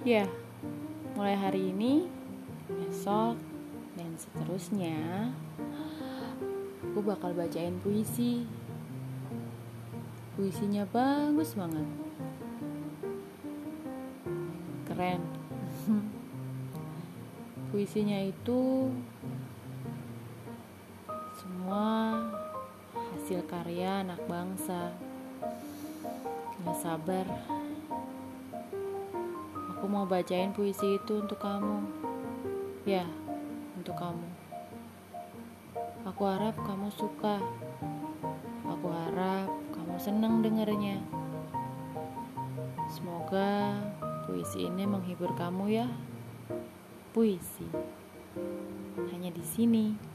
Ya, mulai hari ini, besok, dan seterusnya, aku bakal bacain puisi. Puisinya bagus banget. Keren. Puisinya itu semua hasil karya anak bangsa. Gak sabar. Aku mau bacain puisi itu untuk kamu. Ya, untuk kamu. Aku harap kamu suka. Aku harap kamu senang dengernya. Semoga puisi ini menghibur kamu ya. Puisi hanya di sini.